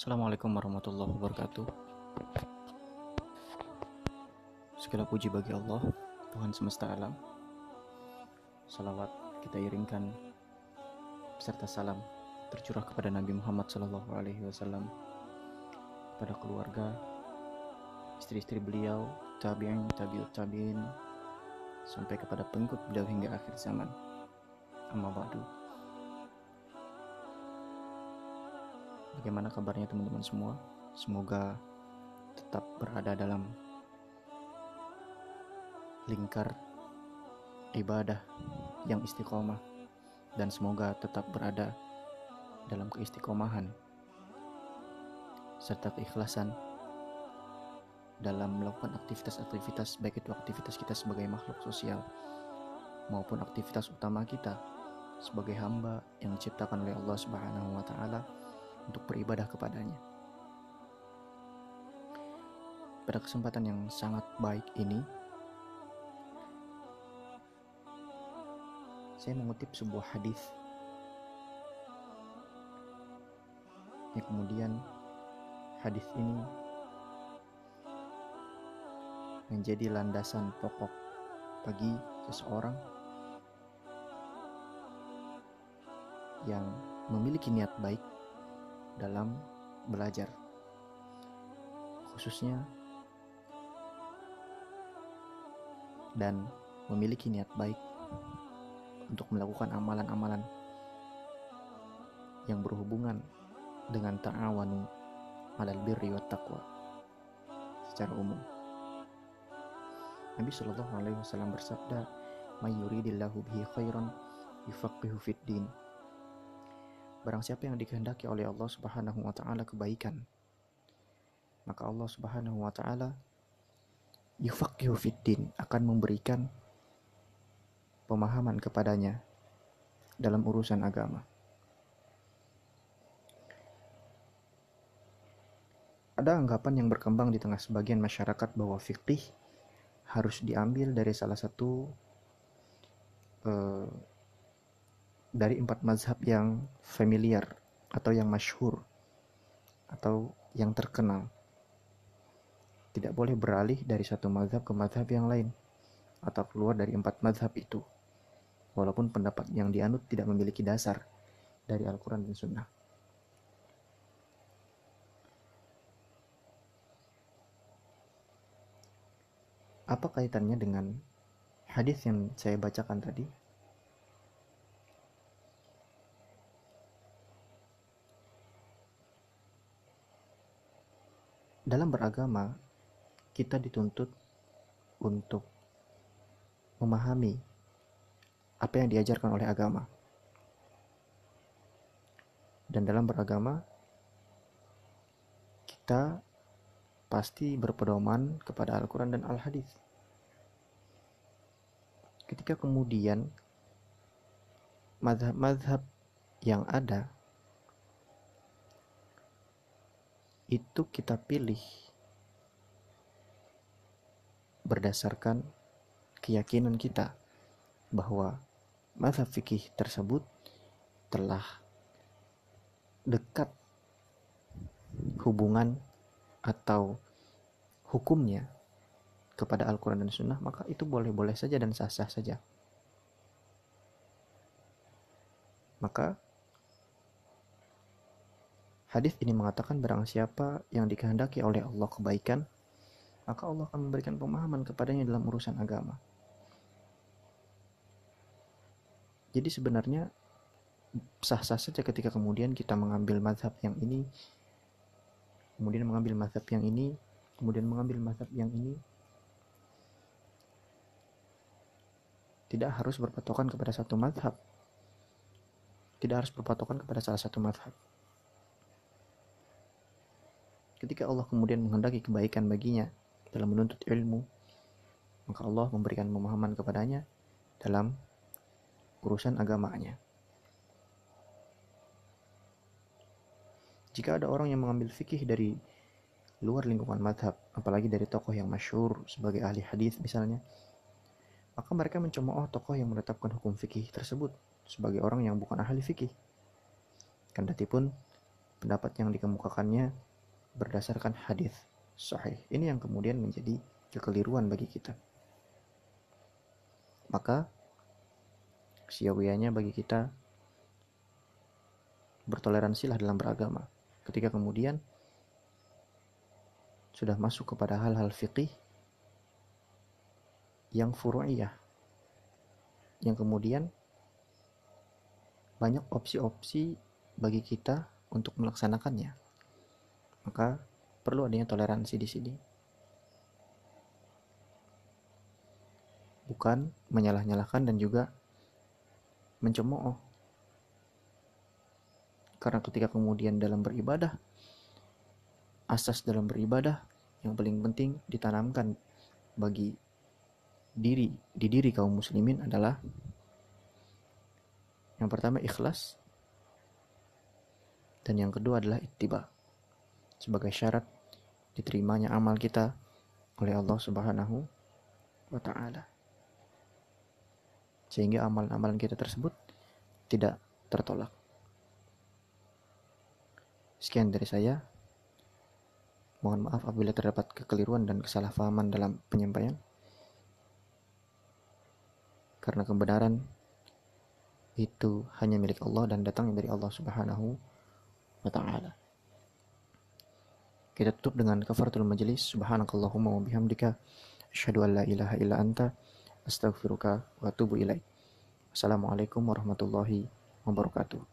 Assalamualaikum warahmatullahi wabarakatuh. Segala puji bagi Allah, Tuhan semesta alam. Salawat kita iringkan serta salam tercurah kepada Nabi Muhammad Sallallahu Alaihi Wasallam, pada keluarga, istri-istri beliau, tabi'in, tabi'ut tabi'in, sampai kepada pengikut beliau hingga akhir zaman. Amma ba'du. Bagaimana kabarnya teman-teman semua? Semoga tetap berada dalam lingkar ibadah yang istiqomah dan semoga tetap berada dalam keistiqomahan serta keikhlasan dalam melakukan aktivitas-aktivitas baik itu aktivitas kita sebagai makhluk sosial maupun aktivitas utama kita sebagai hamba yang diciptakan oleh Allah Subhanahu wa taala untuk beribadah kepadanya. Pada kesempatan yang sangat baik ini, saya mengutip sebuah hadis yang kemudian hadis ini menjadi landasan pokok bagi seseorang yang memiliki niat baik dalam belajar, khususnya dan memiliki niat baik untuk melakukan amalan-amalan yang berhubungan dengan ta'awanu alal birri wa taqwa secara umum. Nabi Shallallahu Alaihi Wasallam bersabda, "May yuridillahu bihi khairan yufaqihu fid din." Barang siapa yang dikehendaki oleh Allah Subhanahu wa taala kebaikan, maka Allah Subhanahu wa taala yufaqihu fiddin akan memberikan pemahaman kepadanya dalam urusan agama. Ada anggapan yang berkembang di tengah sebagian masyarakat bahwa fikih harus diambil dari salah satu uh, dari empat mazhab yang familiar atau yang masyhur atau yang terkenal. Tidak boleh beralih dari satu mazhab ke mazhab yang lain atau keluar dari empat mazhab itu. Walaupun pendapat yang dianut tidak memiliki dasar dari Al-Quran dan Sunnah. Apa kaitannya dengan hadis yang saya bacakan tadi? Dalam beragama kita dituntut untuk memahami apa yang diajarkan oleh agama. Dan dalam beragama kita pasti berpedoman kepada Al-Quran dan Al-Hadis. Ketika kemudian madhab-madhab yang ada itu kita pilih berdasarkan keyakinan kita bahwa mazhab fikih tersebut telah dekat hubungan atau hukumnya kepada Al-Quran dan Sunnah, maka itu boleh-boleh saja dan sah-sah saja. Maka Hadis ini mengatakan barang siapa yang dikehendaki oleh Allah kebaikan, maka Allah akan memberikan pemahaman kepadanya dalam urusan agama. Jadi sebenarnya sah-sah saja ketika kemudian kita mengambil mazhab yang ini, kemudian mengambil mazhab yang ini, kemudian mengambil mazhab yang ini. Tidak harus berpatokan kepada satu mazhab. Tidak harus berpatokan kepada salah satu mazhab. Ketika Allah kemudian menghendaki kebaikan baginya dalam menuntut ilmu, maka Allah memberikan pemahaman kepadanya dalam urusan agamanya. Jika ada orang yang mengambil fikih dari luar lingkungan madhab, apalagi dari tokoh yang masyur sebagai ahli hadis misalnya, maka mereka mencemooh tokoh yang menetapkan hukum fikih tersebut sebagai orang yang bukan ahli fikih. Kendati pun pendapat yang dikemukakannya berdasarkan hadis sahih. Ini yang kemudian menjadi kekeliruan bagi kita. Maka siawianya bagi kita bertoleransilah dalam beragama. Ketika kemudian sudah masuk kepada hal-hal fikih yang furu'iyah yang kemudian banyak opsi-opsi bagi kita untuk melaksanakannya. Maka perlu adanya toleransi di sini. Bukan menyalah-nyalahkan dan juga mencemooh. Karena ketika kemudian dalam beribadah, asas dalam beribadah yang paling penting ditanamkan bagi diri di diri kaum muslimin adalah yang pertama ikhlas dan yang kedua adalah ittiba sebagai syarat diterimanya amal kita oleh Allah Subhanahu wa taala. Sehingga amalan-amalan kita tersebut tidak tertolak. Sekian dari saya. Mohon maaf apabila terdapat kekeliruan dan kesalahpahaman dalam penyampaian. Karena kebenaran itu hanya milik Allah dan datang dari Allah Subhanahu wa taala. Kita tutup dengan kafaratul majlis. Subhanakallahumma wa bihamdika asyhadu an la ilaha illa anta astaghfiruka wa atubu ilaik. Assalamualaikum warahmatullahi wabarakatuh.